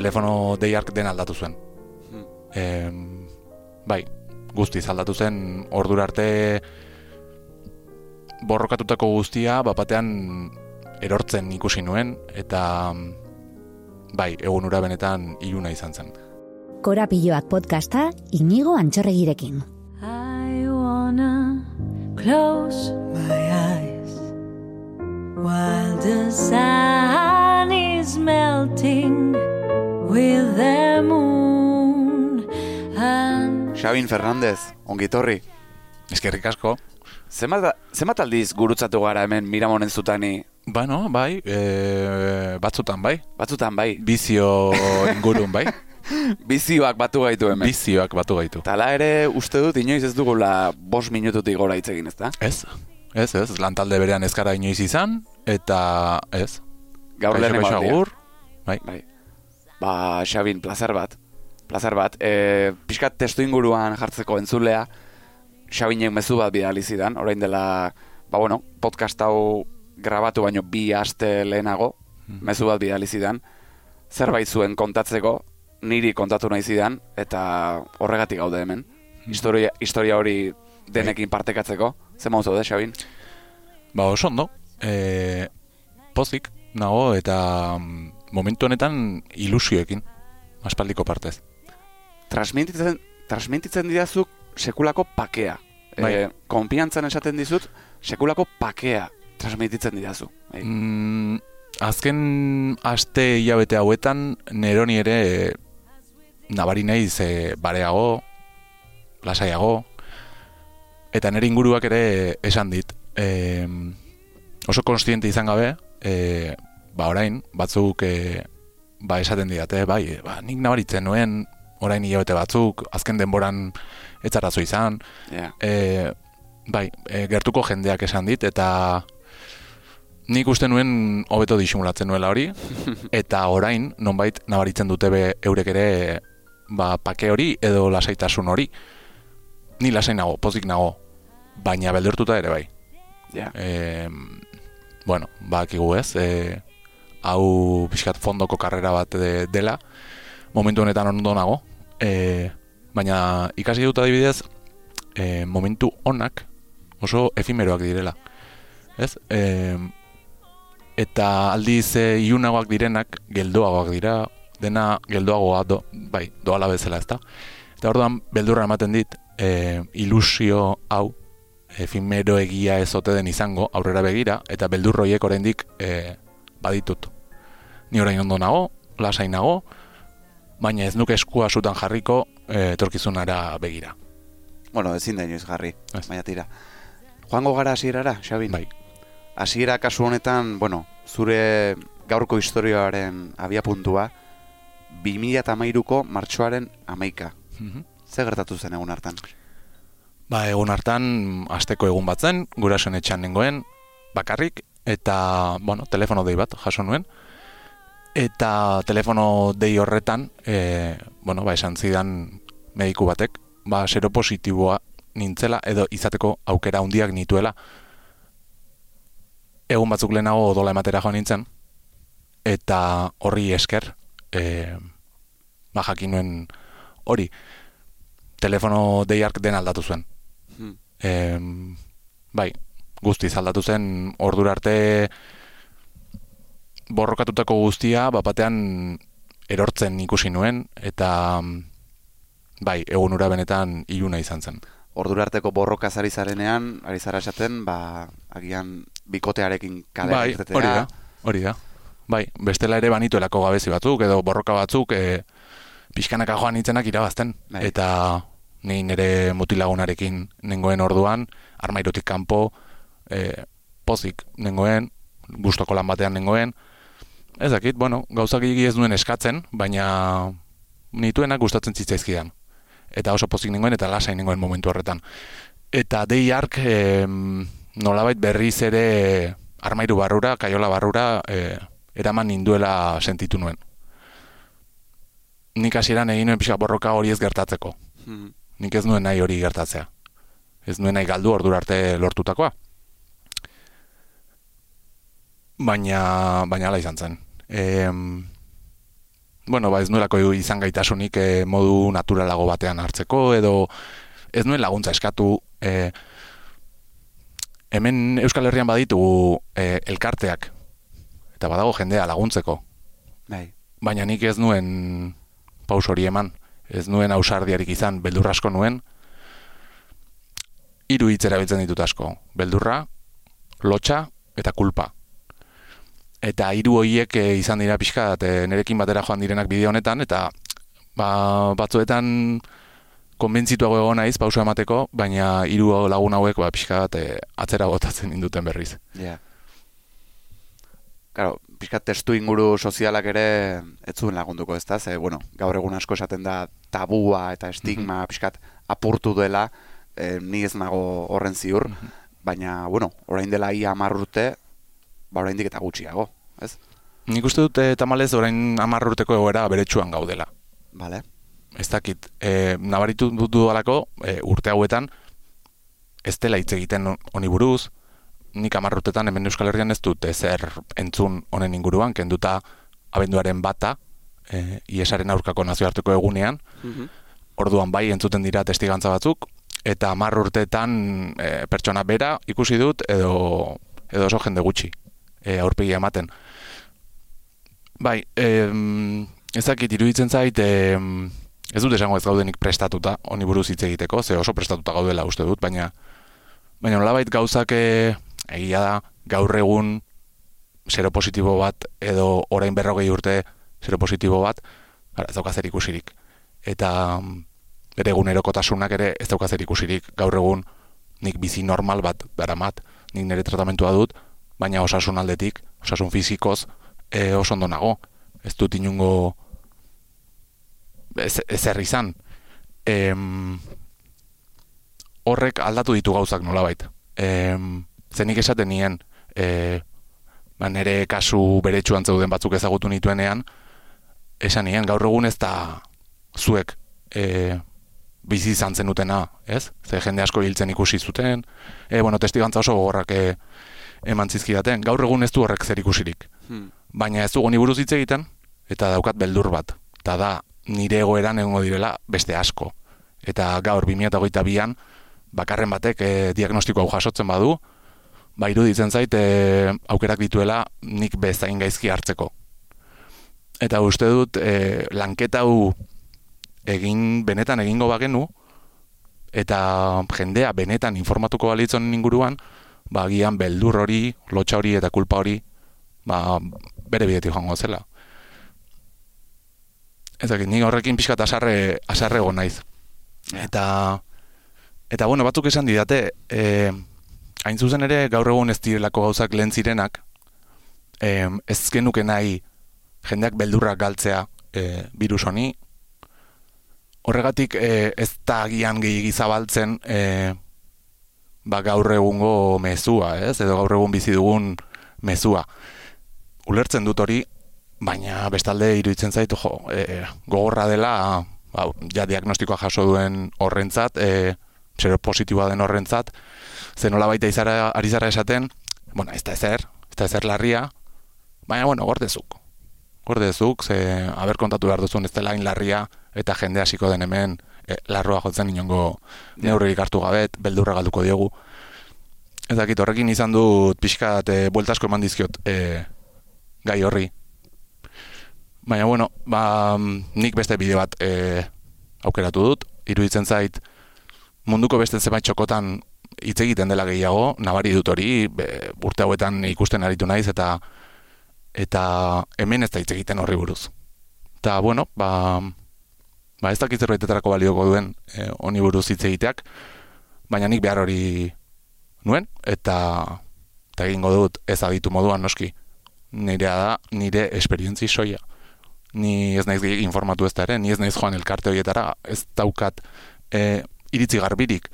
telefono deiark den aldatu zuen. Hmm. Em, bai, guztiz aldatu zen ordura arte borrokatutako guztia bapatean erortzen ikusi nuen eta bai, egun ura benetan iluna izan zen. Korapilloak podcasta inigo antxorregirekin. I wanna close my eyes while the sun is melting with the moon and Xabin Fernandez, ongitorri. Eskerrik asko. Zenbat, zenbat aldiz gurutzatu gara hemen miramonen zutani? Bueno, bai, e, batzutan bai, Batzutan bai, bizio ingurun bai, bizioak batu gaitu hemen. bizioak batu gaitu. Tala ere uste dut inoiz ez dugula bos minututik gora hitz egin, ezta? Ez, ez, ez, lantalde berean ez gara inoiz izan, eta ez. Gaur lehen. Bai. Bai. Ba, Xabin, plazer bat. Plazer bat. E, pixkat testu inguruan jartzeko entzulea, Xabinek mezu bat bidali zidan, orain dela, ba bueno, podcast hau grabatu baino bi aste lehenago, mezu bat bidali zidan, zerbait zuen kontatzeko, niri kontatu nahi zidan, eta horregatik gaude hemen. Historia, historia hori denekin partekatzeko, ze mauz daude, Xabin? Ba, oso ondo, e, pozik nago eta mm, momentu honetan ilusioekin, aspaldiko partez. transmititzen, transmititzen didazuk sekulako pakea. Bai. E, konfiantzan esaten dizut, sekulako pakea transmititzen didazu. Bai. Mm, azken aste hilabete hauetan, neroni ere e, nabari naiz e, bareago, lasaiago, eta nire inguruak ere esan dit. E, oso konstiente izan gabe, e, ba orain, batzuk e, ba esaten didate, bai, ba, nik nabaritzen nuen, orain hilabete batzuk, azken denboran etzarazo izan, Ja. e, bai, e, gertuko jendeak esan dit, eta nik uste nuen hobeto disimulatzen nuela hori, eta orain, nonbait, nabaritzen dute be eurek ere, ba, pake hori edo lasaitasun hori. Ni lasai nago, pozik nago, baina beldurtuta ere bai. Ja. E, bueno, bakigu ez, e, hau pixkat fondoko karrera bat de, dela, momentu honetan ondo nago, e, baina ikasi dut adibidez, e, momentu onak oso efimeroak direla. Ez? E, eta aldiz e, iunagoak direnak geldoagoak dira, dena geldoagoa do, bai, doala bezala ezta. Eta orduan beldurra ematen dit, e, ilusio hau, efimero egia ez ote den izango aurrera begira, eta beldurroiek oraindik e, baditut. Ni orain ondo nago, lasai nago, baina ez nuke eskua sutan jarriko e, etorkizunara begira. Bueno, ezin da inoiz jarri, Ez. baina tira. Joango gara hasierara, Xabin? Bai. Hasiera kasu honetan, bueno, zure gaurko historioaren abiapuntua, 2013ko martxoaren amaika. Mhm. Ze gertatu zen egun hartan? Ba, egun hartan, asteko egun bat zen, gurasoen etxean nengoen, bakarrik, eta, bueno, telefono dei bat jaso nuen. Eta telefono dei horretan, e, bueno, ba, esan zidan mediku batek, ba, seropositiboa nintzela, edo izateko aukera handiak nituela. Egun batzuk lehenago odola ematera joan nintzen, eta horri esker, e, ba, jakin nuen hori, telefono deiark den aldatu zuen. Hmm. Em, bai, guztiz aldatu zen ordura arte borrokatutako guztia bapatean erortzen ikusi nuen eta mm, bai, egun ura benetan iluna izan zen. Ordura arteko borroka ari zarenean, ari zara esaten, ba, agian bikotearekin kadea bai, irtetea. hori da, hori da. Bai, bestela ere banituelako gabezi batzuk edo borroka batzuk e, pixkanaka joan nintzenak irabazten. Bai. Eta ni nire mutilagunarekin nengoen orduan, armairutik kanpo, e, pozik nengoen, gustoko lan batean nengoen. Ez dakit, bueno, gauzak ez nuen eskatzen, baina nituenak gustatzen zitzaizkidan. Eta oso pozik nengoen eta lasai nengoen momentu horretan. Eta dei ark em, nolabait berriz ere armairu barrura, kaiola barrura, e, eraman ninduela sentitu nuen. Nik hasieran egin nuen pixka borroka hori ez gertatzeko. Hmm. Nik ez nuen nahi hori gertatzea. Ez nuen nahi galdu ordura arte lortutakoa. Baina, baina ala izan zen. E, bueno, ba ez nuelako izan gaitasunik e, modu naturalago batean hartzeko, edo ez nuen laguntza eskatu, e, hemen Euskal Herrian baditugu e, elkarteak, eta badago jendea laguntzeko. Bai. Baina nik ez nuen paus hori eman, ez nuen ausardiarik izan, beldurrasko nuen, hiru hitz erabiltzen ditut asko. Beldurra, lotxa eta kulpa. Eta hiru hoiek e, izan dira pixka, e, nerekin batera joan direnak bideo honetan, eta ba, batzuetan konbentzituago egon naiz pauso emateko, baina hiru lagun hauek ba, pixka bat e, atzera botatzen induten berriz. Ja. Yeah. Claro, pixka testu inguru sozialak ere ez zuen lagunduko ez ze, bueno, gaur egun asko esaten da tabua eta estigma mm -hmm. pixkat apurtu dela, e, ni ez nago horren ziur, mhm. baina, bueno, orain dela ia urte, ba orain eta gutxiago, ez? Nik uste dut, e, tamalez, orain amar urteko egoera beretsuan gaudela. Vale. Ez dakit, e, nabaritu dudalako, e, urte hauetan, ez dela hitz egiten honi buruz, nik amarrutetan hemen Euskal Herrian ez dut ezer entzun honen inguruan, kenduta abenduaren bata, e, iesaren aurkako nazioarteko egunean, mhm. orduan bai entzuten dira testigantza batzuk, eta hamar urteetan e, pertsona bera ikusi dut edo edo oso jende gutxi e, aurpegi ematen. Bai, e, ezakit iruditzen zait, e, ez dut esango ez gaudenik prestatuta, honi buruz hitz egiteko, ze oso prestatuta gaudela uste dut, baina baina nolabait gauzak e, egia da gaur egun zero positibo bat edo orain berrogei urte zero positibo bat, ez dauka zer ikusirik. Eta bere egunerokotasunak ere ez dauka zer ikusirik gaur egun nik bizi normal bat daramat, nik nire tratamentua dut, baina osasun aldetik, osasun fizikoz, e, oso ondo nago. Ez dut inungo ez, ez izan. E, horrek aldatu ditu gauzak nolabait. E, zenik esaten nien, e, ba, nire kasu beretsuan zeuden batzuk ezagutu nituenean, esan nien, gaur egun ez da zuek e, bizi izan zenutena, ez? Ze jende asko hiltzen ikusi zuten, e, bueno, testigantza oso gogorrak e, eman zizkidaten, gaur egun ez du horrek zer ikusirik. Hmm. Baina ez du goni buruz hitz egiten, eta daukat beldur bat. Eta da, nire egoeran egongo direla beste asko. Eta gaur 2008an, bakarren batek e, diagnostiko hau jasotzen badu, ba iruditzen zait e, aukerak dituela nik bezain gaizki hartzeko. Eta uste dut e, lanketa hau egin benetan egingo bagenu eta jendea benetan informatuko balitzen inguruan, ba gian beldur hori, lotxa hori eta kulpa hori ba, bere bidetik joango zela. Ez dakit, nik horrekin pixka asarre, asarre naiz. Eta, eta bueno, batzuk esan didate, e, hain zuzen ere gaur egun ez direlako gauzak lehen zirenak, em, ez genuke nahi jendeak beldurrak galtzea e, virus honi, horregatik e, ez da agian gehi zabaltzen e, ba gaur egungo mezua, ez? edo gaur egun bizi dugun mezua. Ulertzen dut hori, baina bestalde iruditzen zaitu jo, e, gogorra dela, ba, ja diagnostikoa jaso duen horrentzat, e, zero positiboa den horrentzat, zen nola baita izara, ari zara esaten, bueno, ez da ezer, ez da ezer larria, baina, bueno, gordezuk. Gordezuk, ze, haber kontatu behar duzun ez dela larria, eta jende hasiko den hemen, e, larroa jotzen inongo neurrik hartu gabet, beldurra galduko diogu. Ez dakit, horrekin izan dut pixka e, bueltasko eman dizkiot e, gai horri. Baina, bueno, ba, nik beste bide bat e, aukeratu dut, iruditzen zait, munduko beste zebait txokotan hitz egiten dela gehiago, nabari dut hori, be, urte hauetan ikusten aritu naiz, eta eta hemen ez da hitz egiten horri buruz. Eta, bueno, ba, ba ez dakit zerbaitetarako balioko duen e, buruz hitz egiteak, baina nik behar hori nuen, eta, eta egingo dut ez aditu moduan noski. Nirea da, nire esperientzi soia. Ni ez naiz informatu ez da ere, ni ez naiz joan elkarte horietara, ez daukat e, iritzi garbirik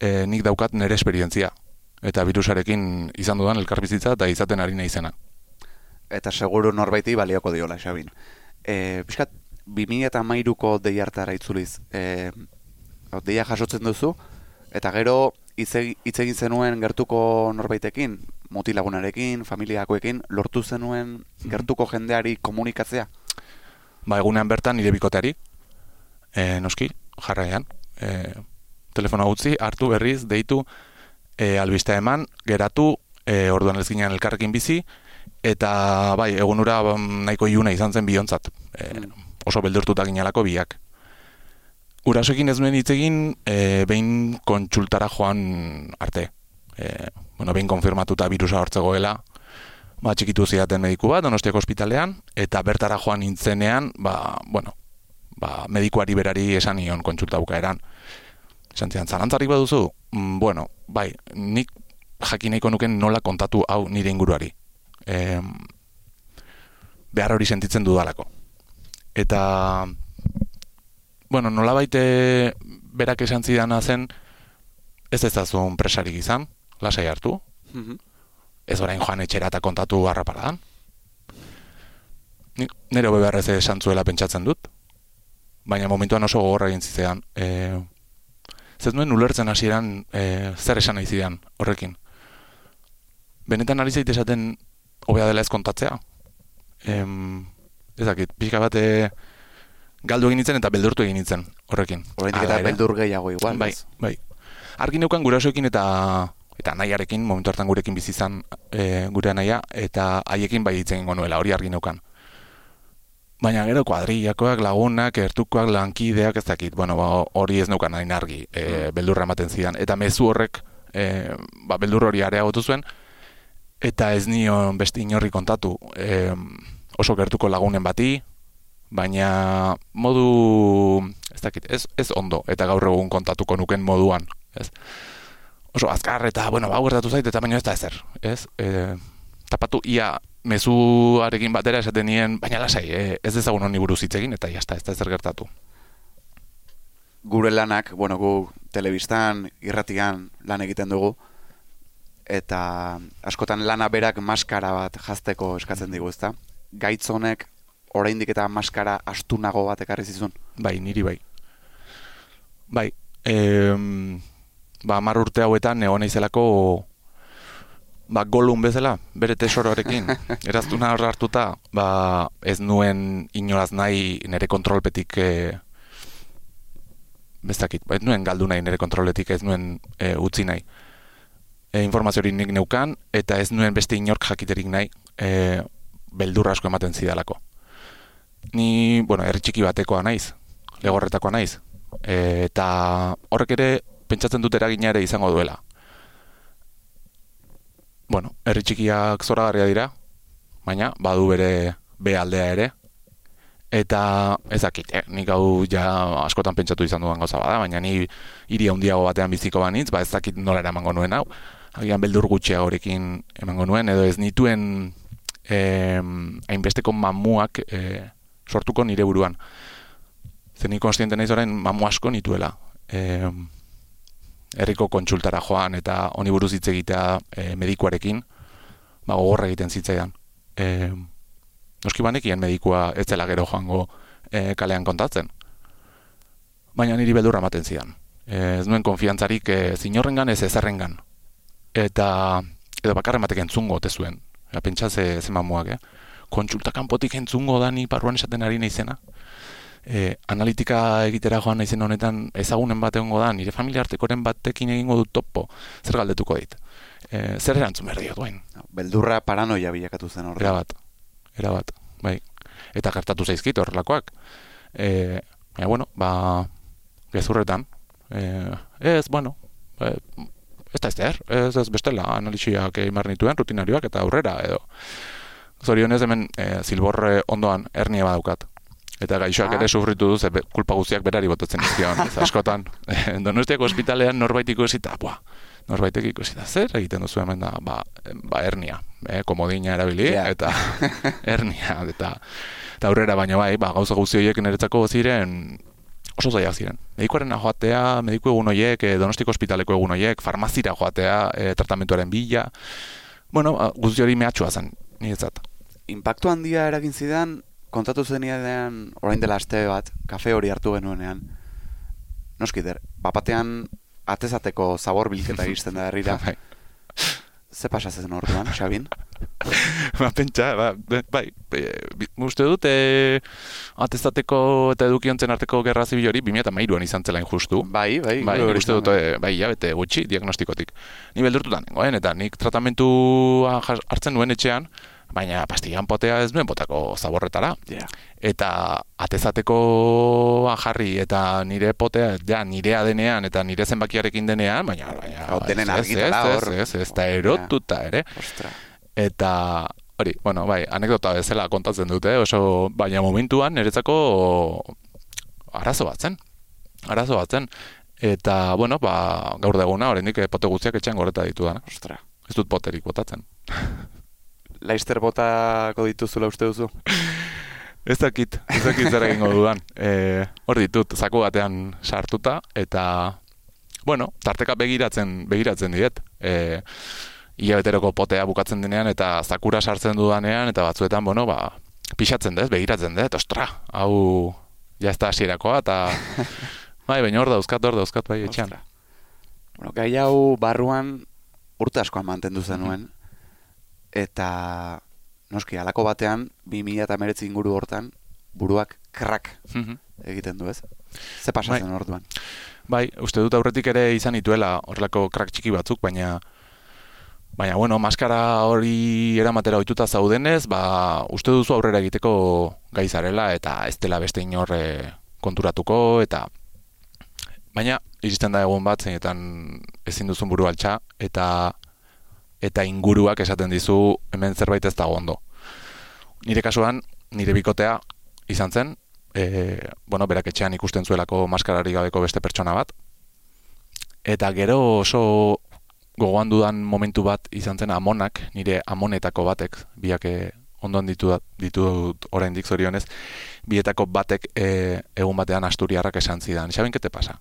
e, nik daukat nire esperientzia. Eta virusarekin izan dudan elkarbizitza eta izaten ari izena. Eta seguru norbaiti balioko diola, Xabin. E, Piskat, 2000 eta mairuko deiartara itzuliz, e, deia jasotzen duzu, eta gero hitz egin zenuen gertuko norbaitekin, mutilagunarekin, familiakoekin, lortu zenuen mhm. gertuko jendeari komunikatzea? ba, egunean bertan nire bikoteari, e, noski, jarraian, e, telefono utzi, hartu berriz, deitu, e, albiste eman, geratu, e, orduan ez ginen elkarrekin bizi, eta bai, egunura mm, nahiko iuna izan zen biontzat, e, oso beldurtuta ginalako biak. Urasoekin ez nuen hitz egin, e, behin kontsultara joan arte. E, bueno, behin konfirmatuta virusa hortzegoela, ba, txikitu zidaten mediku bat, donostiako ospitalean, eta bertara joan nintzenean, ba, bueno, ba, medikuari berari esan nion kontsulta bukaeran. Esan zidan, zalantzarik baduzu? Mm, bueno, bai, nik jakineiko nuken nola kontatu hau nire inguruari. E, behar hori sentitzen dudalako. Eta, bueno, nola baite berak esan zidana zen, ez ez dazun presarik izan, lasai hartu, Mhm. ez orain joan etxera eta kontatu harraparadan. Nik nire hobe beharrez esan zuela pentsatzen dut, baina momentuan oso gogorra egin zizean. E, ez nuen ulertzen hasieran e, zer esan nahi zidan horrekin. Benetan ari zaite esaten hobea dela ez kontatzea. Em, ez dakit, pixka bat e, galdu egin nintzen eta beldurtu egin nintzen horrekin. Hala eta beldur gehiago igual. Bai, bai. Argi neukan gurasoekin eta eta nahiarekin, momentu hartan gurekin bizi izan e, gure naia, eta haiekin bai hitz egingo nuela, hori argi neukan. Baina gero kuadrillakoak, lagunak, ertukoak, lankideak, ez dakit, bueno, ba, hori ez neukan hain argi, e, beldurra ematen zidan. Eta mezu horrek, e, ba, beldur hori areagotu zuen, eta ez nion beste inorri kontatu. E, oso gertuko lagunen bati, baina modu, ez dakit, ez, ez ondo, eta gaur egun kontatuko nuken moduan, ez? Oso azkar eta, bueno, bau gertatu zait, eta baina ez da ezer, ez? E, tapatu ia mezuarekin batera esaten nien, baina lasai, e, ez dezagun honi buruz hitz egin, eta jazta, ez da ezer gertatu. Gure lanak, bueno, gu telebistan, irratian lan egiten dugu, eta askotan lana berak maskara bat jazteko eskatzen digu, ezta? Gaitz honek oraindik eta maskara astunago bat ekarri zizun. Bai, niri bai. Bai, em, ba, mar urte hauetan egon naizelako ba, golun bezala, bere tesororekin. Eraztuna hor hartuta, ba, ez nuen inoraz nahi nire kontrolpetik e, bezakit, ez nuen galdu nahi nire kontroletik, ez nuen e, utzi nahi. E, informaziorik nik neukan, eta ez nuen beste inork jakiterik nahi e, beldurra asko ematen zidalako. Ni, bueno, herri txiki batekoa naiz, legorretakoa naiz, e, eta horrek ere pentsatzen dut eragina ere izango duela. Bueno, herri txikiak zoragarria dira, baina badu bere be aldea ere, eta ez dakit, eh? nik hau ja askotan pentsatu izan dudan gauza bada, baina ni hiri handiago batean biziko banitz, ba ez dakit nola eramango nuen hau, agian beldur gutxea horekin emango nuen, edo ez nituen eh, hainbesteko mamuak eh, sortuko nire buruan. Zer ni konstiente naiz orain mamu asko nituela. Eh, herriko kontsultara joan eta honi buruz hitz egitea eh, medikuarekin, ba gogorra egiten zitzaidan. Eh, noski banekien medikua ez zela gero joango eh, kalean kontatzen. Baina niri beldurra ematen zidan. Eh, ez nuen konfiantzarik eh, zinorrengan ez ezerrengan. Eta edo bakarren batek entzungo ote zuen. Ja, pentsa ze, ze mamuak, eh? Kontsulta kanpotik entzungo da ni barruan esaten ari naizena. E, analitika egitera joan naizen honetan ezagunen bat egongo da, nire familia artekoren batekin egingo dut topo, zer galdetuko dit. E, zer erantzun behar diot duen, Beldurra paranoia bilakatu zen horrela. erabat, erabat, bai. Eta gertatu zaizkit horrelakoak. E, baina, bueno, ba, gezurretan, e, ez, bueno, e, ez da ez der, ez ez bestela, analisiak egin behar nituen, rutinarioak eta aurrera, edo. Zorionez hemen e, zilborre ondoan hernia badaukat. Eta gaixoak Ah. ere sufritu du, ze be- kulpa guztiak berari botatzen dizkion, ez askotan. Donostiako ospitalean norbait ikusi eta, buah, norbaitek ikusi da, zer egiten duzu hemen da, ba, ba hernia, eh, komodina erabili, Ja. eta hernia, eta, eta aurrera baina bai, ba, gauza guzti horiek niretzako ziren oso zaiak ziren. Medikuaren joatea, mediku egun horiek, eh, donostiko ospitaleko egun horiek, farmazira joatea, eh, tratamentuaren bila, bueno, guzti hori mehatxua zen, niretzat. Impactu handia eragin zidan, kontatu zenidean orain dela aste bat, kafe hori hartu genuenean. Noskider, bapatean atezateko zabor bilketa iristen da herrira. Bai. Ze pasa zen orduan, Xabin? ba, pentsa, ba, bai, e, uste dut, e, atestateko eta edukiontzen arteko gerra zibil hori 2008an izan zela injustu. Bai, bai, Bai, nik uste dut, e, bai, bete gutxi diagnostikotik. Ni beldurtutan nengoen, eta nik tratamentua jas- hartzen nuen etxean, baina pastillan potea ez nuen botako zaborretara. Ja. Eta atezatekoa jarri eta nire potea, ja, nirea denean eta nire zenbakiarekin denean, baina, baina Hau, denen ez, ez, argitara hor. ez, ez, ez, eta erotuta ere. Ostra. Eta hori, bueno, bai, anekdota bezala kontatzen dute, oso, baina momentuan niretzako arazo bat zen. Arazo bat zen. Eta, bueno, ba, gaur deguna, oraindik pote guztiak etxean goreta ditu dana. Ostra. Ez dut poterik botatzen. Laister botako dituzula uste duzu? Ez dakit, ez dakit zer egingo dudan. E, hor ditut, zaku batean sartuta, eta, bueno, tarteka begiratzen, begiratzen diet. E, hilabeteroko potea bukatzen denean, eta zakura sartzen dudanean, eta batzuetan, bueno, ba, pixatzen dez, begiratzen dut, ostra, hau, ja ez da hasierakoa, eta, bai, baina hor dauzkat, hor dauzkat, bai, etxean. Ostra. Bueno, gai hau barruan urte askoan mantendu zenuen, eta noski, alako batean, 2000 inguru hortan, buruak krak Mhm. egiten du ez? Ze pasatzen orduan? Bai, uste dut aurretik ere izan dituela horrelako krak txiki batzuk, baina baina bueno, maskara hori eramatera ohituta zaudenez, ba, uste duzu aurrera egiteko gai zarela eta ez dela beste inor eh, konturatuko eta baina iristen da egun bat zeinetan ezin duzun buru altxa eta eta inguruak esaten dizu hemen zerbait ez dago ondo. Nire kasuan, nire bikotea izan zen, e, bueno, berak etxean ikusten zuelako maskarari gabeko beste pertsona bat. Eta gero oso gogoan dudan momentu bat izan zen amonak, nire amonetako batek, biak eh, ondoan ditu, ditut oraindik zorionez, bietako batek e, egun batean asturiarrak esan zidan, ¿saben qué te pasa?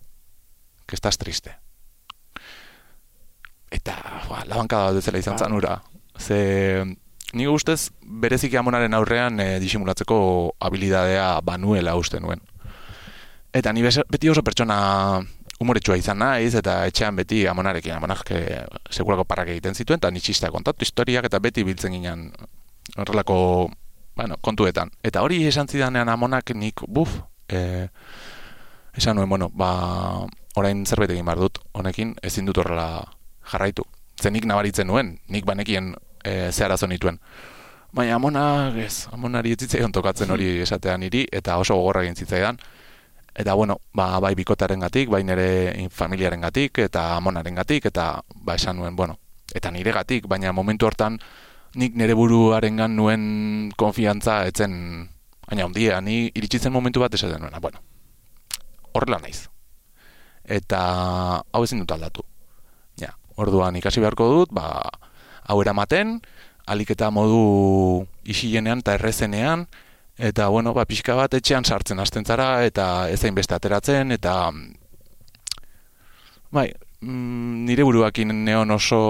Que estás triste. Eta, ba, labankada bat bezala izan zen ura. Ze, ni ustez, bereziki amonaren aurrean e, disimulatzeko habilidadea banuela uste nuen. Eta ni beti oso pertsona humoretsua izan naiz, eta etxean beti amonarekin, amonak e, sekulako parrak egiten zituen, eta ni txistea kontatu historiak, eta beti biltzen ginen horrelako bueno, kontuetan. Eta hori esan zidanean amonak nik, buf, e, esan nuen, bueno, ba, orain zerbait egin behar dut, honekin ezin dut horrela jarraitu. Zen nik nabaritzen nuen, nik banekien e, ze arazo nituen. Baina amona, ez, amonari ez zitzaion tokatzen hori esatea niri, eta oso gogorra egin zitzaidan. Eta bueno, ba, bai bikotaren gatik, bai nire familiaren gatik, eta amonaren gatik, eta ba esan nuen, bueno, eta nire gatik, baina momentu hortan nik nire buruarengan nuen konfiantza etzen, baina ondia, ni iritsi zen momentu bat esaten nuena, bueno, horrela naiz. Eta hau ezin dut aldatu. Orduan ikasi beharko dut, ba, hau eramaten, alik eta modu isilenean eta errezenean, eta bueno, ba, pixka bat etxean sartzen hasten zara, eta ezain beste ateratzen, eta bai, mm, nire buruakin neon oso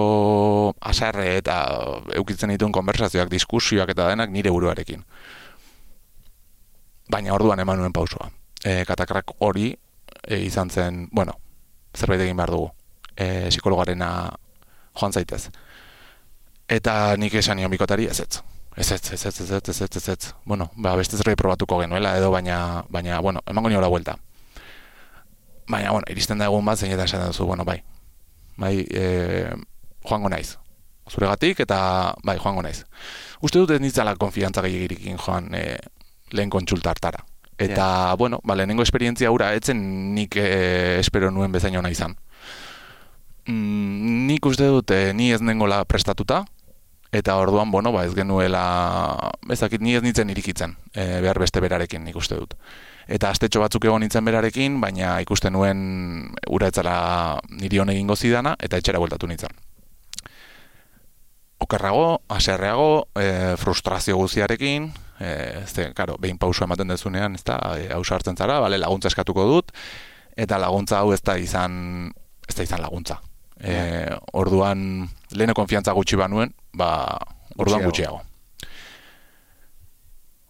asarre eta eukitzen dituen konversazioak, diskusioak eta denak nire buruarekin. Baina orduan eman nuen pausoa. E, katakrak hori e, izan zen, bueno, zerbait egin behar dugu. E, psikologarena joan zaitez. Eta nik esan nion bikotari, ez ez. Ez ez, ez ez, ez ez, ez ez, ez ez. Bueno, ba, beste zerbait probatuko genuela edo, baina, baina, bueno, emango niola vuelta. Baina, bueno, iristen da egun bat, zein eta esaten duzu, bueno, bai, bai, e, joango naiz. Zuregatik eta, bai, joango naiz. Uste dut ez nitzala konfiantza gehiagirikin joan e, lehen kontsulta hartara. Eta, bueno, ba, lehenengo esperientzia hura etzen nik e, espero nuen bezain ona izan. Mm, nik uste dut e, ni ez nengola prestatuta, eta orduan, bueno, ba, ez genuela, ez ni ez nintzen irikitzen, e, behar beste berarekin nik uste dut. Eta astetxo batzuk egon nintzen berarekin, baina ikusten nuen ura etzala niri hon egingo zidana, eta etxera bueltatu nintzen. Okerrago, aserreago, e, frustrazio guziarekin, e, ze, karo, behin pauso ematen dezunean, ez da, e, hau sartzen zara, bale, laguntza eskatuko dut, eta laguntza hau ez da izan, ez da izan laguntza. E, orduan, lehene konfiantza gutxi banuen, ba, orduan Gutxiago.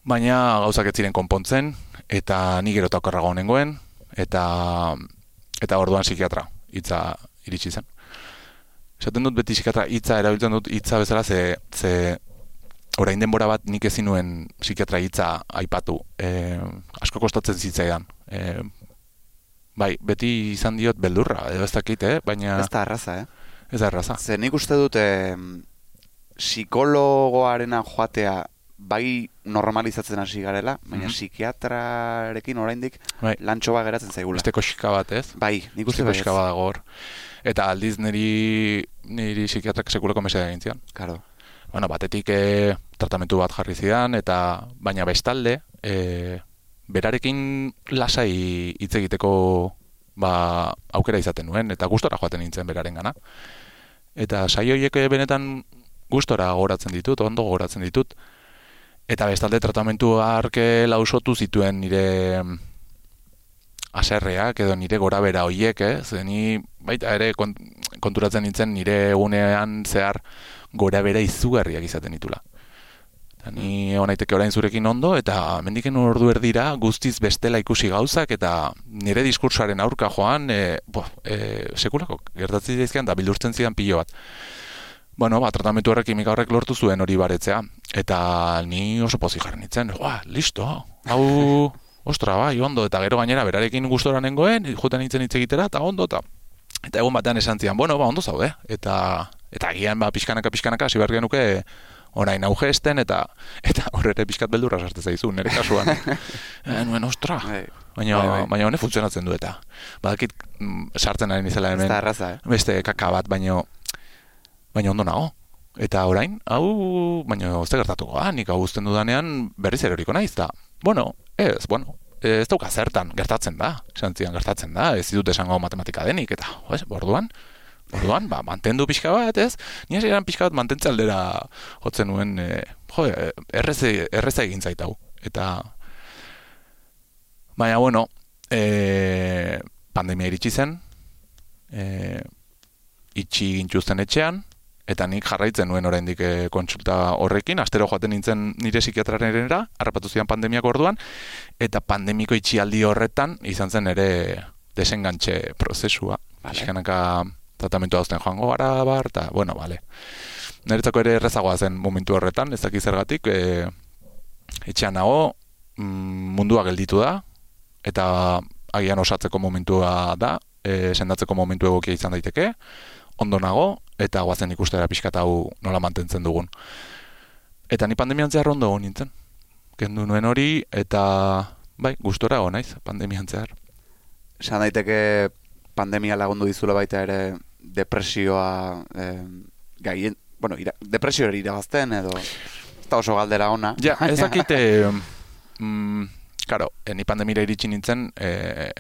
Baina gauzak ez ziren konpontzen, eta ni gero eta okerrago nengoen, eta, eta orduan psikiatra hitza iritsi zen. Esaten dut beti psikiatra hitza erabiltzen dut hitza bezala ze, ze orain denbora bat nik ezin nuen psikiatra hitza aipatu. E, asko kostatzen zitzaidan. E, bai, beti izan diot beldurra, edo ez dakit, eh? baina Ez da arraza, eh? ez da erraza. Ze nik uste dut eh, psikologoarena joatea bai normalizatzen hasi garela, baina Mhm. psikiatrarekin oraindik Bai. lantxo bat geratzen zaigula. Beste koxika bat, ez? Bai, nik uste bai. koxika bat hor. Eta aldiz niri, niri psikiatrak sekulako meseda egin zion. Claro. Bueno, batetik e, tratamentu bat jarri zidan, eta baina bestalde, e, berarekin lasai hitz egiteko ba, aukera izaten nuen, eta gustora joaten nintzen beraren gana. Eta saio horiek eh, benetan gustora goratzen ditut, ondo goratzen ditut, eta bestalde tratamentu arke lausotu zituen nire mm, aserreak edo nire gorabera hoiek, eh? Ze ni baita ere kont- konturatzen nintzen nire egunean zehar gorabera izugarriak izaten ditula. Eta ni onaiteke orain zurekin ondo, eta mendiken ordu erdira guztiz bestela ikusi gauzak, eta nire diskursoaren aurka joan, e, bo, e, sekulako gertatzen daizkean, da bildurtzen zidan pilo bat. Bueno, ba, tratamentu horrek kimika horrek lortu zuen hori baretzea, eta ni oso pozik jarri nintzen, Ua, listo, hau, ostra, bai, ondo, eta gero gainera berarekin gustora nengoen, juten nintzen hitz egitera, eta ondo, eta eta egun batean esan zian, bueno, ba, ondo zaude, eta eta agian ba, pixkanaka, pixkanaka, hasi behar orain auge esten, eta eta horre pixkat beldurra sartzen zaizu, nire kasuan. e, nuen, ostra, Bai. baina, Bai, bai. baina hone funtzionatzen du eta. Badakit, mm, sartzen ari nizela hemen, arraza, eh? beste kaka bat, baino, baina ondo nago. Eta orain, hau, baina ez gertatuko, ah, nik hau uzten dudanean berriz eroriko naiz, da, bueno, ez, bueno, ez dauka zertan, gertatzen da, esan zidan gertatzen da, ez ditut esango matematika denik, eta, jo, ez, orduan, orduan, ba, mantendu pixka bat, ez, ni hasieran pixka bat mantentze aldera jotzen nuen, e, jo, erreze, erreza egin zait hau, eta, baina, bueno, e, pandemia iritsi zen, e, itxi gintuzten etxean, eta nik jarraitzen nuen oraindik e, kontsulta horrekin, astero joaten nintzen nire psikiatrarenera, harrapatu zidan pandemiako orduan, eta pandemiko itxialdi horretan izan zen ere desengantxe prozesua. Vale. Pixkanaka tratamentu hauzten joango gara bar, eta, bueno, vale. Niretzako ere errezagoa zen momentu horretan, ez dakit zergatik, e, etxean nago, mm, mundua gelditu da, eta agian osatzeko momentua da, e, sendatzeko momentu egokia izan daiteke, ondo nago, eta guazen ikustera pixkat hau nola mantentzen dugun. Eta ni pandemian zehar ondo nintzen. Kendu nuen hori, eta bai, gustora naiz, pandemian zehar. Esan daiteke pandemia lagundu dizula baita ere depresioa eh, gaien, bueno, ira, depresio hori irabazten edo ez da oso galdera ona. Ja, ez dakite, mm, karo, eh, ni pandemira iritsi nintzen, eh,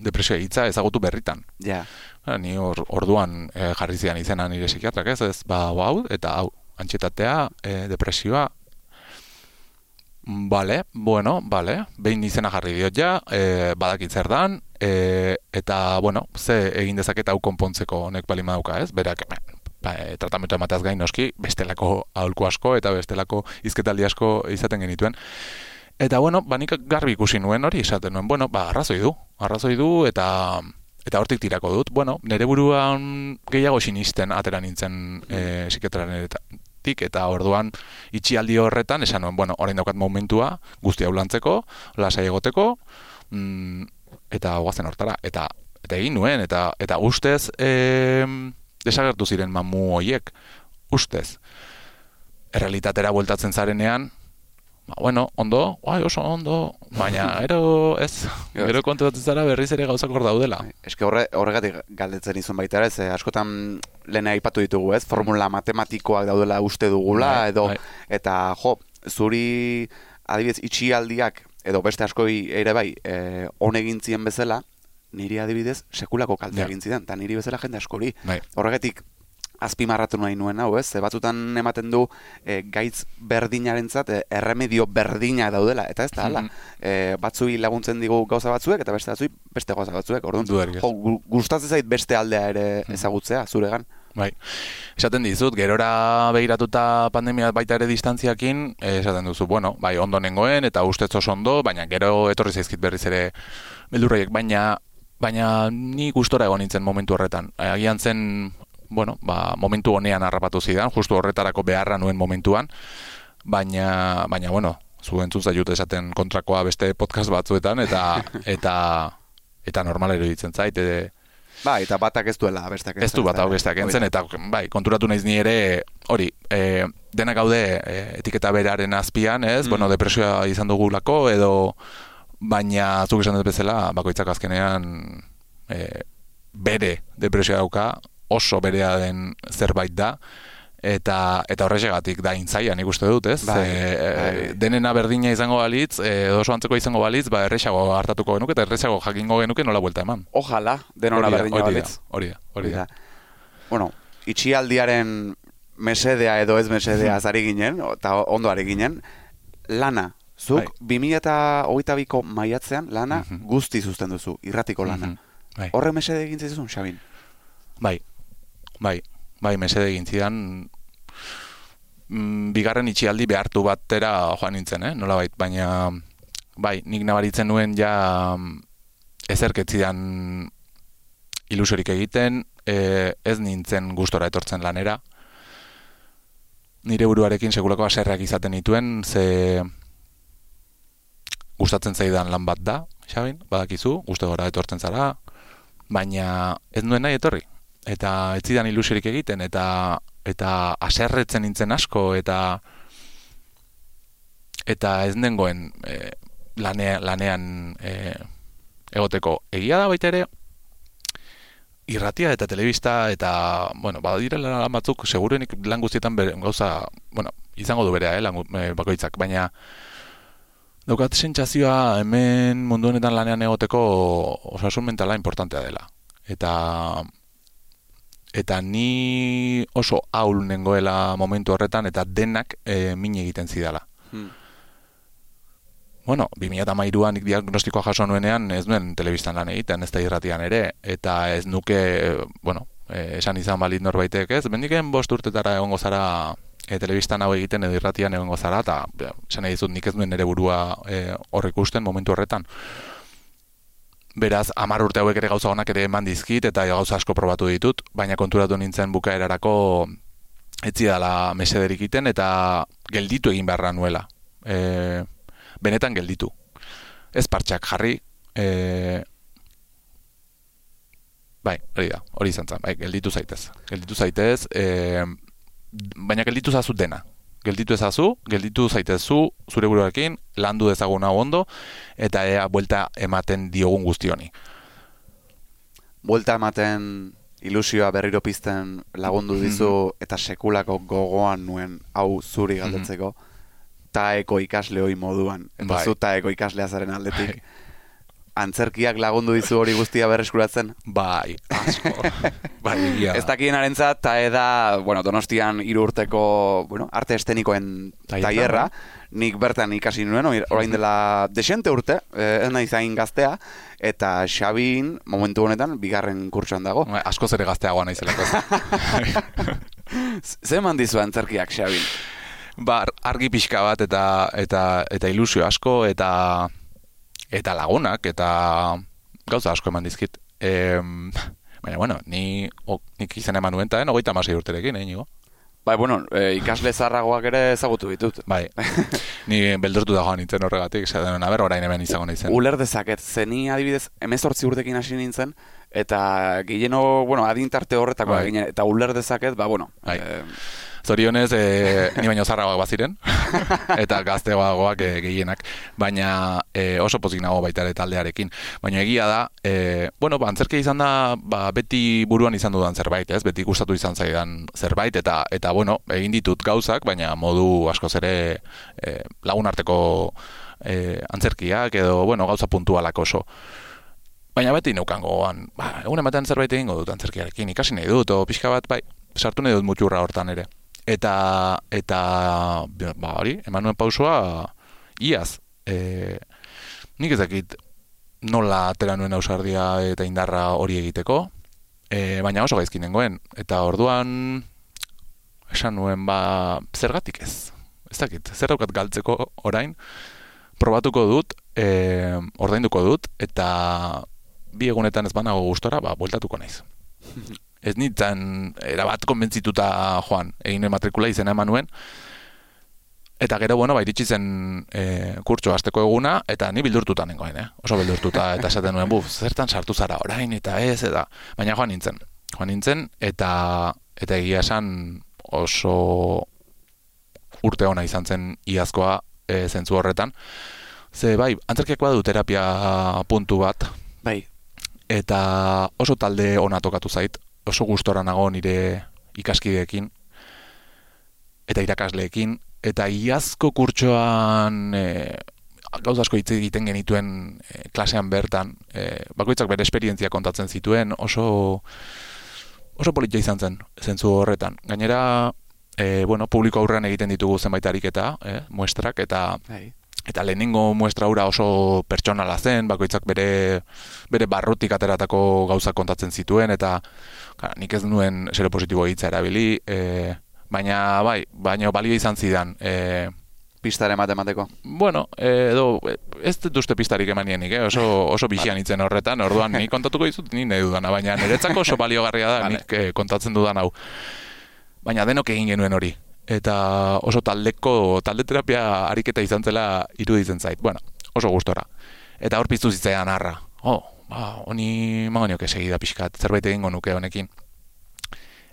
depresioa hitza ezagutu berritan. Ja, Ha, ni or, orduan e, jarri zidan izena nire psikiatrak ez, ez, ba, hau, eta hau, antxetatea, e, depresioa, Bale, bueno, bale, behin izena jarri diot ja, e, badakit zer dan, e, eta, bueno, ze egin dezaket hau konpontzeko honek bali madauka, ez? Berak, ba, e, tratamentu emateaz gain noski, bestelako aholku asko eta bestelako izketaldi asko izaten genituen. Eta, bueno, ba, nik garbi ikusi nuen hori, esaten nuen, bueno, ba, arrazoi du, arrazoi du, eta eta hortik tirako dut. Bueno, nire buruan gehiago sinisten atera nintzen e, psikiatranetik, eta orduan itxialdi horretan esan nuen, bueno, orain daukat momentua guzti hau lantzeko, lasai egoteko, mm, eta guazen hortara. Eta eta egin nuen, eta eta ustez e, desagertu ziren mamu hoiek, ustez. Errealitatera bueltatzen zarenean, ba, bueno, ondo, bai, oso ondo, baina gero ez, gero kontratzen zara berriz ere gauzak hor daudela. eske horre, horregatik galdetzen izun baita ze askotan lehen aipatu ditugu, ez? Formula matematikoak daudela uste dugula, Bai, edo, bai. eta jo, zuri adibidez itxialdiak, edo beste askoi ere bai, eh, on egin zien bezala, niri adibidez sekulako kalte Ja. egin zidan, eta niri bezala jende askori. Bai. Horregatik azpimarratu nahi nuen hau, ez? Batzutan ematen du e, gaitz berdinarentzat e, erremedio berdina daudela, eta ez da hala. Mhm. E, batzui laguntzen digu gauza batzuek eta beste batzui beste gauza batzuek. Orduan, jo, gustatzen zait beste aldea ere ezagutzea zuregan. Bai. Esaten dizut, gerora begiratuta pandemia baita ere distantziakin, esaten duzu, bueno, bai, ondo nengoen, eta ustez oso ondo, baina gero etorri zaizkit berriz ere beldurreiek, baina baina ni gustora egon nintzen momentu horretan. Eh, Agian zen, bueno, ba, momentu honean harrapatu zidan, justu horretarako beharra nuen momentuan, baina, baina bueno, zu entzun zaiut esaten kontrakoa beste podcast batzuetan, eta, eta, eta normal iruditzen zait, e, Bai, eta batak ez duela bestak ez du bat hau besteak entzen, eta bai, konturatu naiz ni ere, hori, e, denak gaude e, etiketa beraren azpian, ez, Mm. bueno, depresioa izan dugulako, edo, baina zuk esan dut bezala, bakoitzak azkenean e, bere depresioa dauka, oso berea den zerbait da, eta eta horrexegatik da intzaia nik uste dut, ez? Bai, E, bai. denena berdina izango balitz, e, oso antzeko izango balitz, ba erresago hartatuko genuke eta erresago jakingo genuke nola buelta eman. Ojalá, da, berdina hori balitz. Hori da, hori da. Bueno, itxialdiaren mesedea edo ez mesedea zari ginen, eta ondo ari ginen, lana, zuk Bai. 2008ko maiatzean lana Mhm. guzti zuzten duzu, irratiko lana. Mhm, Bai. Horre mesede egin zizun, Xabin? Bai, bai, bai, mesede egin zidan, mm, bigarren itxialdi behartu batera joan nintzen, eh? nola bait, baina, bai, nik nabaritzen nuen ja mm, ezerketzidan ilusorik egiten, e, ez nintzen gustora etortzen lanera, nire buruarekin segulako aserrak izaten nituen, ze gustatzen zaidan lan bat da, Xabin, badakizu, guste gora etortzen zara, baina ez nuen nahi etorri. Eta ez zidan ilusirik egiten, eta eta aserretzen nintzen asko, eta eta ez nengoen e, lane, lanean e, egoteko. Egia da baita ere, irratia eta telebista eta, bueno, badirela lan batzuk, segurenik lan guztietan gauza, bueno, izango du berea, eh, lan, eh, bakoitzak, baina daukat sentsazioa hemen mundu honetan lanean egoteko osasun mentala importantea dela. Eta eta ni oso ahul nengoela momentu horretan eta denak e, min egiten zidala. Hmm. Bueno, 2013an nik diagnostikoa jaso nuenean ez nuen telebistan lan egiten, ez da irratian ere, eta ez nuke, eh, bueno, eh, esan izan balit norbaitek ez, bendiken bost urtetara egongo zara e, telebistan hau egiten edo irratian egongo zara, eta esan nahi dizut nik ez nuen nire burua e, hor ikusten momentu horretan. Beraz, amar urte hauek ere gauza honak ere eman dizkit, eta gauza asko probatu ditut, baina konturatu nintzen bukaerarako etzi dala mesederik iten, eta gelditu egin beharra nuela. E, benetan gelditu. Ez partxak jarri, e, bai, hori da, hori izan zen, bai, gelditu zaitez. Gelditu zaitez, e, baina gelditu zazu dena. Gelditu ezazu, gelditu zaitezu zure buruarekin, landu dezagun hau ondo, eta ea buelta ematen diogun guzti honi. Buelta ematen ilusioa berriro pizten lagundu dizu eta sekulako gogoan nuen hau zuri galdetzeko. Taeko ikasle hoi moduan. Eta Bai. zu taeko ikaslea zaren aldetik antzerkiak lagundu dizu hori guztia berreskuratzen Bai, asko. bai, da. Ez dakienarentzat tae da, bueno, Donostian hiru urteko, bueno, arte estenikoen Tailerra, tailerra, nik bertan ikasi nuen, or- orain dela desente urte, eh, ez nahi zain gaztea, eta Xabin momentu honetan bigarren kurtsoan dago. Bai, Askoz ere gazteagoa naizelako. Z- Ze eman dizu antzerkiak, Xabin? ba, argi pixka bat eta eta eta ilusio asko eta eta lagunak eta gauza asko eman dizkit. Em, baina bueno, ni o, nik izen eman nuen taen, hogeita amasei urterekin, eh, nigo? Bai, bueno, e, ikasle zarragoak ere ezagutu ditut. Bai, ni beldurtu da joan nintzen horregatik, zaten, aber orain hemen izango nintzen. Uler dezaket, zeni adibidez, emezortzi urtekin hasi nintzen, eta gehieno, bueno, adintarte horretako Bai. ginen, eta uler dezaket, ba, bueno, Bai. eh, Zorionez, e, ni baino zarragoak baziren, eta gazteagoak e, gehienak, baina e, oso pozik nago baita ere taldearekin. Baina egia da, e, bueno, ba, antzerkia izan da, ba, beti buruan izan dudan zerbait, ez? Beti gustatu izan zaidan zerbait, eta, eta bueno, egin ditut gauzak, baina modu askoz ere e, lagun arteko e, antzerkiak, edo, bueno, gauza puntualak oso. Baina beti neukan gogoan, ba, egun ematen zerbait egingo dut antzerkiarekin, ikasi nahi dut, o pixka bat, bai, sartu nahi dut mutxurra hortan ere. Eta, eta, ba, hori, eman nuen pausua, iaz. E, nik ez dakit nola atera nuen ausardia eta indarra hori egiteko, e, baina oso gaizki nengoen. Eta orduan, esan nuen, ba, zergatik ez? Ez dakit, zer daukat galtzeko orain, probatuko dut, e, ordainduko dut, eta bi egunetan ez banago gustora, ba, bueltatuko naiz. ez nintzen erabat konbentzituta joan, egin matrikula izena eman nuen, Eta gero, bueno, bai, iritsi zen e, kurtso hasteko eguna, eta ni bildurtuta nengoen, eh? oso bildurtuta, eta esaten nuen, buf, zertan sartu zara orain, eta ez, eta, baina joan nintzen. Joan nintzen, eta, eta egia esan oso urte ona izan zen iazkoa e, zentzu horretan. Ze, bai, antzerkiak badu terapia puntu bat, Bai, eta oso talde ona tokatu zait, oso gustora nago nire ikaskideekin eta irakasleekin eta iazko kurtsoan e, gauza asko hitz egiten genituen e, klasean bertan e, bakoitzak bere esperientzia kontatzen zituen oso oso politia izan zen zentzu horretan gainera e, bueno, publiko aurrean egiten ditugu zenbait ariketa, e, muestrak eta bai. Eta lehenengo muestra hura oso pertsonala zen, bakoitzak bere bere barrutik ateratako gauza kontatzen zituen eta kara, nik ez nuen zero positibo hitza erabili, e, baina bai, baina balio izan zidan. E, Pistaren matemateko. bueno, e, edo ez dut uste pistarik emanienik, eh? oso, oso bixian itzen horretan, orduan ni kontatuko dizut ni nahi dudana, baina niretzako oso baliogarria da nik eh, kontatzen dudan hau. Baina denok egin genuen hori. Eta oso taldeko, talde terapia ariketa izan zela iruditzen zait. Bueno, oso gustora. Eta hor piztu zitzaidan harra. Oh, ba, honi magonioke segida pixkat, zerbait egingo nuke honekin.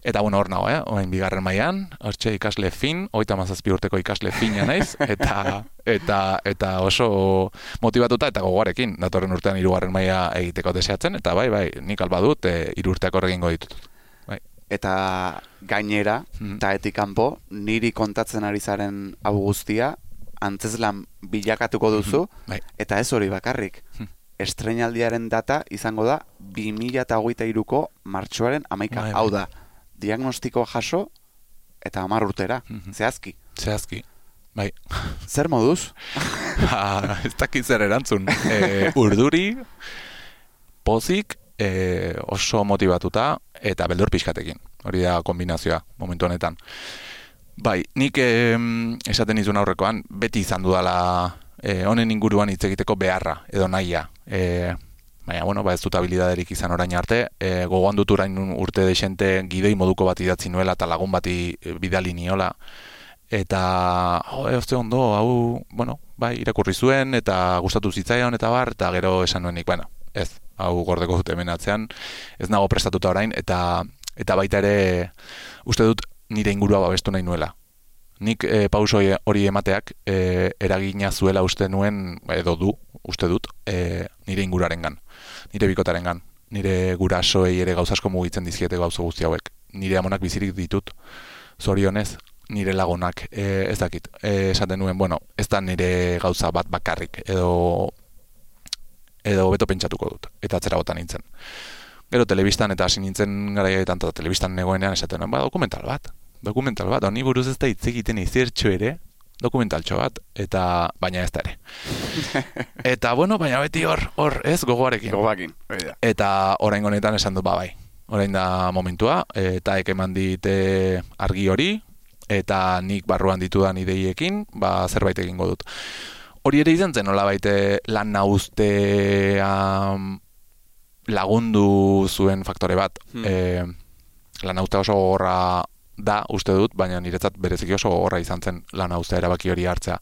Eta bueno, hor nago, eh? Oain bigarren mailan, hortxe ikasle fin, oita mazazpi urteko ikasle fina naiz, eta, eta, eta oso motivatuta eta gogoarekin, datorren urtean hirugarren maila egiteko deseatzen, eta bai, bai, nik alba dut, e, hiru urteak hor egingo ditut. Eta gainera, eta etik kanpo, niri kontatzen ari zaren hau guztia, antzeslan bilakatuko duzu, Bai. eta ez hori bakarrik. Mhm. Estreinaldiaren data izango da 2008ko martxoaren amaika. Bai, bai. Hau da, diagnostiko jaso eta hamar urtera, Mhm. zehazki. Zehazki. Bai. Zer moduz? Ba, ez dakit zer erantzun. E, urduri, pozik, e, oso motivatuta, eta beldur pixkatekin. Hori da kombinazioa, momentu honetan. Bai, nik em, esaten izun aurrekoan, beti izan dudala e, honen inguruan hitz egiteko beharra, edo nahia. E, baina, bueno, ba ez dut habilidaderik izan orain arte, e, gogoan dut orain urte desente gidoi moduko bat idatzi nuela eta lagun bati e, bidali niola, eta jo, e, oste ondo, hau, bueno, bai, irakurri zuen, eta gustatu zitzaion, eta bar, eta gero esan nuenik, bueno, ez, hau gordeko dut hemen atzean, ez nago prestatuta orain, eta eta baita ere uste dut nire ingurua babestu nahi nuela. Nik e, pauso hori emateak e, eragina zuela uste nuen, edo du, uste dut, e, nire ingurarengan, nire bikotarengan, nire gurasoei ere gauzasko mugitzen dizkiete gauza guzti hauek. Nire amonak bizirik ditut, zorionez, nire lagunak, e, ez dakit, e, esaten nuen, bueno, ez da nire gauza bat bakarrik, edo edo beto pentsatuko dut, eta atzera botan nintzen. Gero telebistan eta hasi nintzen garaietan eta telebistan negoenean esaten ba, dokumental bat, dokumental bat, honi buruz ez da hitz egiten izertxo ere, dokumentaltxo bat, eta baina ez da ere. eta bueno, baina beti hor, hor, ez, gogoarekin. Da. Eta orain honetan esan dut, ba, bai, orain da momentua, eta ek eman dite argi hori, eta nik barruan ditudan ideiekin, ba, zerbait egingo dut. Hori ere izan zen, nola baite lan nauztea lagundu zuen faktore bat. Hmm. E, lan nauztea oso gogorra da, uste dut, baina niretzat bereziki oso gogorra izan zen lan nauztea erabaki hori hartzea.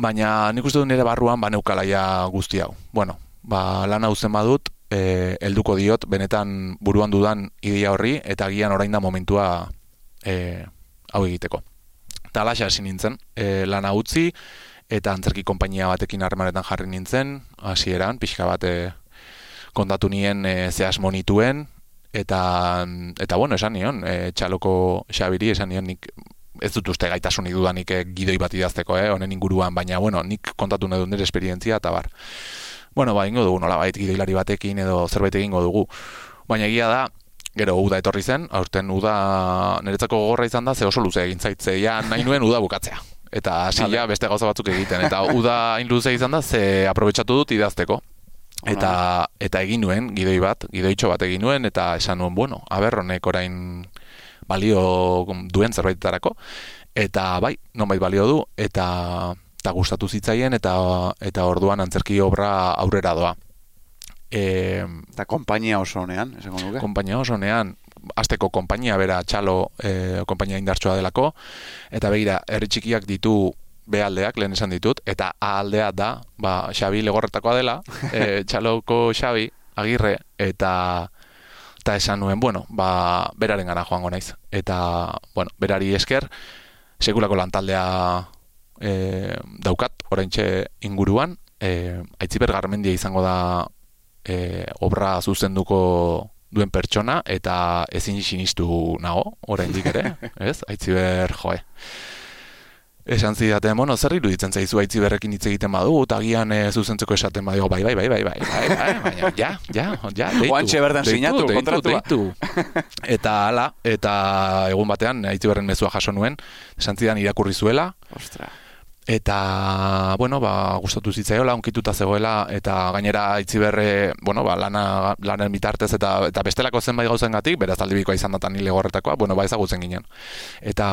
Baina nik uste dut nire barruan ba neukalaia guzti hau. Bueno, ba lan hau zen badut, e, helduko diot, benetan buruan dudan ideia horri, eta agian orain da momentua e, hau egiteko. Eta alaxa hasi nintzen, e, lana utzi, eta antzerki konpainia batekin harremanetan jarri nintzen, hasieran pixka bat e, kontatu nien e, ze asmo nituen, eta, eta bueno, esan nion, e, txaloko xabiri, esan nion nik ez dut uste gaitasunik dudanik e, gidoi bat idazteko, eh, honen inguruan, baina, bueno, nik kontatu nahi dut nire esperientzia, eta bar. Bueno, ba, ingo dugu, nola bait, gidoilari batekin edo zerbait egingo dugu. Baina egia da, gero uda etorri zen, aurten uda niretzako gogorra izan da, ze oso luze egin zaitze, nahi nuen uda bukatzea. Eta hasi ja beste gauza batzuk egiten, eta uda hain luze izan da, ze aprobetsatu dut idazteko. Eta, eta egin nuen, gidoi bat, gidoitxo bat egin nuen, eta esan nuen, bueno, aber honek orain balio duen zerbaitetarako, eta bai, nonbait balio du, eta, eta gustatu zitzaien, eta, eta orduan antzerki obra aurrera doa. E, Eta konpainia oso honean, esango nuke. konpainia oso nean, azteko konpainia bera txalo e, konpainia indartsua delako, eta begira, herri txikiak ditu B aldeak, lehen esan ditut, eta A aldea da, ba, Xabi legorretakoa dela, e, txaloko Xabi, agirre, eta eta esan nuen, bueno, ba, beraren gana joango naiz. Eta, bueno, berari esker, sekulako lantaldea e, daukat, oraintxe inguruan, e, aitziber garmendia izango da e, obra zuzenduko duen pertsona, eta ezin sinistu nago, oraindik ere, ez? Aitziber, joe esan zidaten, bueno, zer iruditzen zaizu aitzi berrekin hitz egiten badu, eta agian e, zuzentzeko esaten badu, bai, bai, bai, bai, bai, bai, bai, baina, ja, ja, ja, deitu. Guantxe berdan sinatu, kontratua. Eta ala, eta egun batean, aitzi berren mezua jaso nuen, esan zidan irakurri zuela. Ostra. Eta, bueno, ba, gustatu zitzaiola, onkituta zegoela, eta gainera aitzi berre, bueno, ba, lana, lanen bitartez, eta, eta bestelako zenbait gauzen gatik, beraz aldibikoa izan datan hile gorretakoa, bueno, ba, ezagutzen ginen. Eta,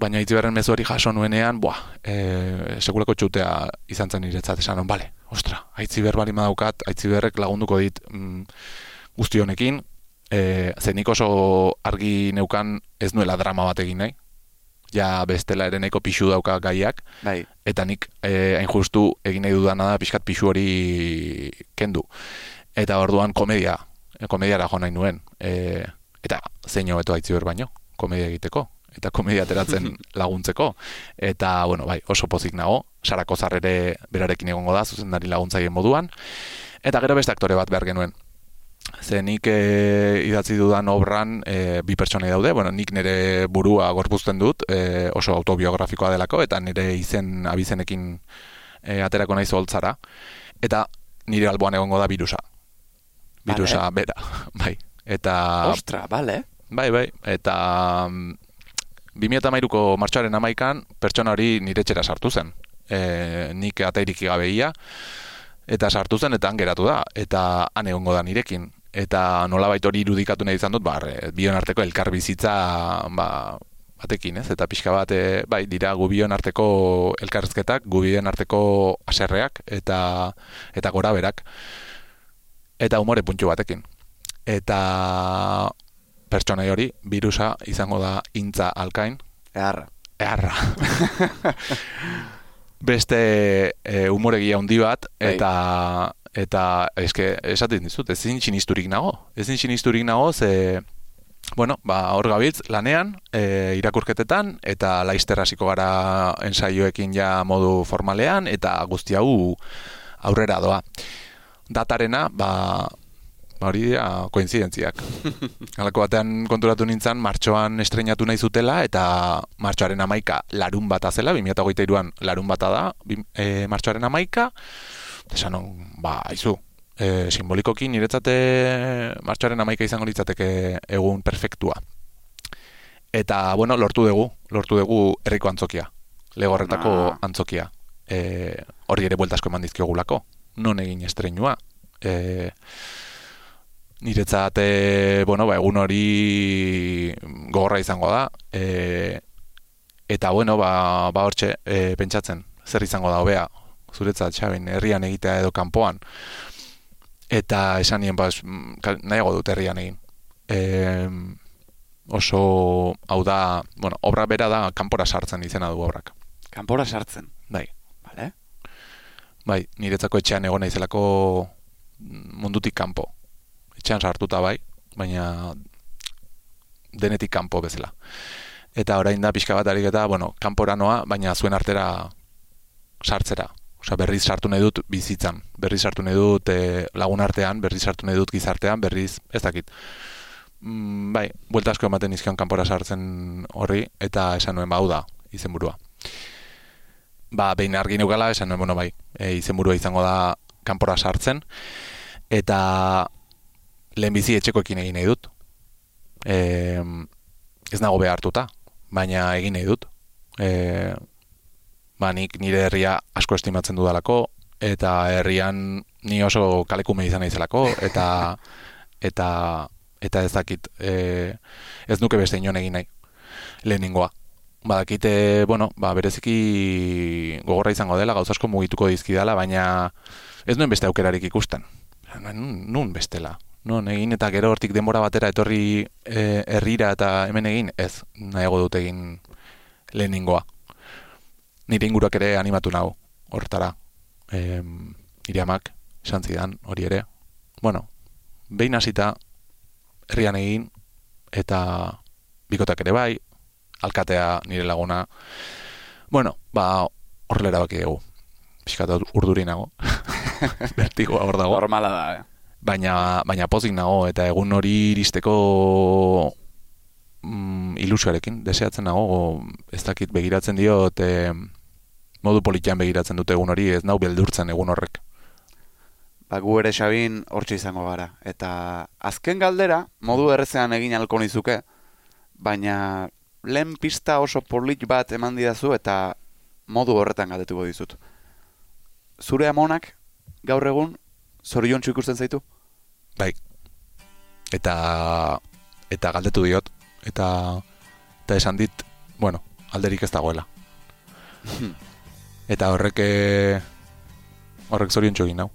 baina itziberren mezu hori jaso nuenean, buah, e, sekulako txutea izan zen niretzat esan, on, bale, ostra, aitziber bali madaukat, aitziberrek lagunduko dit mm, guzti honekin, e, nik oso argi neukan ez nuela drama bat egin nahi, ja bestela ere nahiko pixu dauka gaiak, bai. eta nik e, hain justu egin nahi dudana da pixkat pixu hori kendu. Eta orduan komedia, komediara jo nahi nuen, e, eta zein hobeto aitziber baino, komedia egiteko, eta komedia ateratzen laguntzeko. Eta, bueno, bai, oso pozik nago, sarako zarrere berarekin egongo da, zuzendari laguntzaien moduan. Eta gero beste aktore bat behar genuen. Ze nik e, idatzi dudan obran e, bi pertsonei daude, bueno, nik nire burua gorpuzten dut, e, oso autobiografikoa delako, eta nire izen abizenekin e, aterako nahi zoltzara. Eta nire alboan egongo da birusa. Birusa, bera, bai. Eta... Ostra, bale. Bai, bai, eta 2008ko martxoaren amaikan, pertsona hori nire txera sartu zen. E, nik atairik gabeia, eta sartu zen, eta geratu da, eta han egongo da nirekin. Eta nola hori irudikatu nahi izan dut, bar, bion arteko elkar bizitza, ba, batekin, ez? Eta pixka bat, e, bai, dira gubion arteko elkarrezketak, gubion arteko aserreak, eta, eta gora berak. Eta umore puntxu batekin. Eta pertsona hori, virusa izango da intza alkain. Eharra. Eharra. Beste e, umoregia handi bat, bai. eta eta eske esaten dizut, ezin sinisturik nago. Ezin sinisturik nago, ze bueno, ba, hor gabiltz, lanean, e, irakurketetan, eta laizter hasiko gara ensaioekin ja modu formalean, eta guzti hau aurrera doa. Datarena, ba, Ba, hori dira koinzidentziak. Halako batean konturatu nintzen, martxoan estrenatu nahi zutela, eta martxoaren amaika larun bat azela, 2008an larun bata da, e, martxoaren amaika, esan ba, haizu, e, simbolikoki niretzate martxoaren amaika izango litzateke egun perfektua. Eta, bueno, lortu dugu, lortu dugu herriko antzokia, legorretako ah. antzokia. E, hori ere bueltasko eman dizkiogulako, non egin estrenua. E, niretzat e, bueno, ba, egun hori gogorra izango da e, eta bueno ba, ba hortxe e, pentsatzen zer izango da hobea zuretzat xabin herrian egitea edo kanpoan eta esan nien ba, nahiago dut herrian egin e, oso hau da bueno, obra bera da kanpora sartzen izena du obrak kanpora sartzen? bai vale. bai, niretzako etxean egon naizelako mundutik kanpo etxean sartuta bai, baina denetik kanpo bezala. Eta orain da pixka bat eta, bueno, kanpora noa, baina zuen artera sartzera. Osa, berriz sartu nahi dut bizitzan. Berriz sartu nahi dut e, lagun artean, berriz sartu nahi dut gizartean, berriz, ez dakit. Mm, bai, buelta asko ematen izkion kanpora sartzen horri, eta esan nuen bau da, izenburua. Ba, behin argi neukala, esan nuen, bueno, bai, e, izenburua izango da kanpora sartzen, eta lehenbizi etxekoekin egin nahi dut. E, ez nago behartuta, baina egin nahi dut. E, ba, nik nire herria asko estimatzen dudalako, eta herrian ni oso kalekume izan naizelako, eta eta eta ez dakit e, ez nuke beste inon egin nahi lehenengoa. Badakite, bueno, ba, bereziki gogorra izango dela, gauzasko mugituko dizkidala, baina ez nuen beste aukerarik ikusten. Nun bestela non egin eta gero hortik denbora batera etorri e, herrira eta hemen egin, ez, nahiago dut egin lehenengoa. Nire inguruak ere animatu nago, hortara. E, nire amak, esan zidan, hori ere. Bueno, behin hasita herrian egin, eta bikotak ere bai, alkatea nire laguna. Bueno, ba, horrela baki dugu. Piskat urduri nago. Bertigoa hor dago. Normala da, eh? Baina, baina pozik nago, eta egun hori iristeko mm, ilusioarekin, deseatzen nago, ez dakit begiratzen dio, e, modu politian begiratzen dute egun hori, ez nau beldurtzen egun horrek. Ba, gu ere xabin hortxe izango gara. Eta azken galdera, modu errezean egin alko nizuke, baina lehen pista oso polit bat eman didazu eta modu horretan galdetuko dizut. Zure amonak, gaur egun, zorion ikusten zaitu? Bai. Eta eta galdetu diot eta eta esan dit, bueno, alderik ez dagoela. eta horrek eh, horrek zorion txogin nau.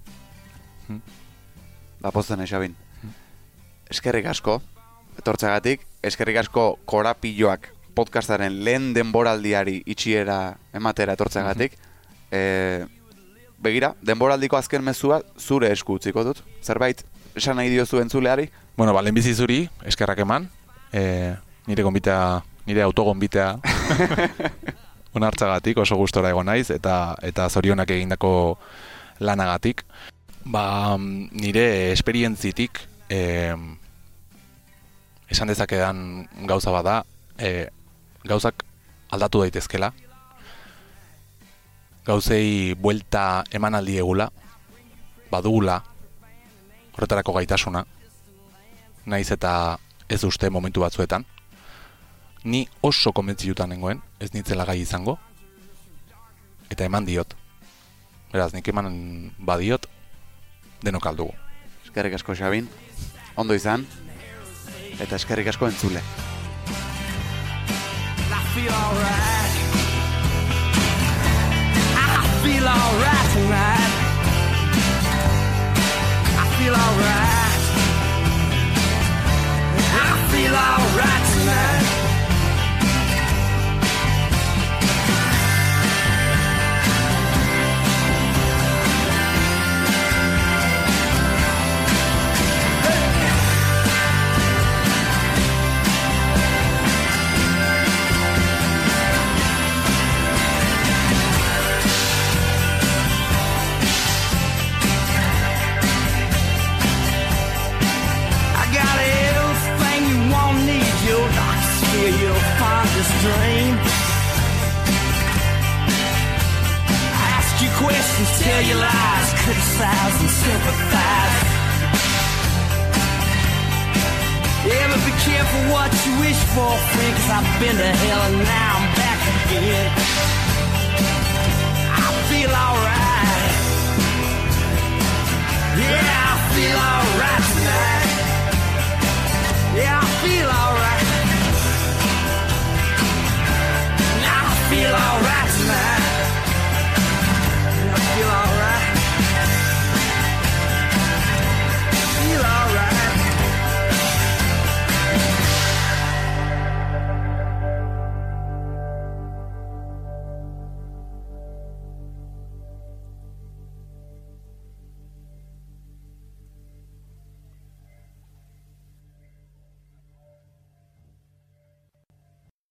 Ba, posten esabin. Eskerrik asko, etortzagatik, eskerrik asko korapilloak podcastaren lehen denboraldiari itxiera ematera etortzagatik. e, begira, denboraldiko azken mezua zure esku utziko dut. Zerbait, esan nahi diozu entzuleari? Bueno, balen bizi zuri, eskerrak eman. E, nire gonbitea, nire autogonbitea onartzagatik, oso gustora egon naiz, eta eta zorionak egindako lanagatik. Ba, nire esperientzitik, e, esan dezakedan gauza bada, e, gauzak aldatu daitezkela, gauzei buelta eman aldi egula, badugula, horretarako gaitasuna, naiz eta ez uste momentu batzuetan, ni oso konbentzitutan nengoen, ez nitzela gai izango, eta eman diot. Beraz, nik eman badiot, denok aldugu. Eskerrik asko Xabin, ondo izan, eta eskerrik asko entzule. feel alright. I feel alright tonight. I feel alright. I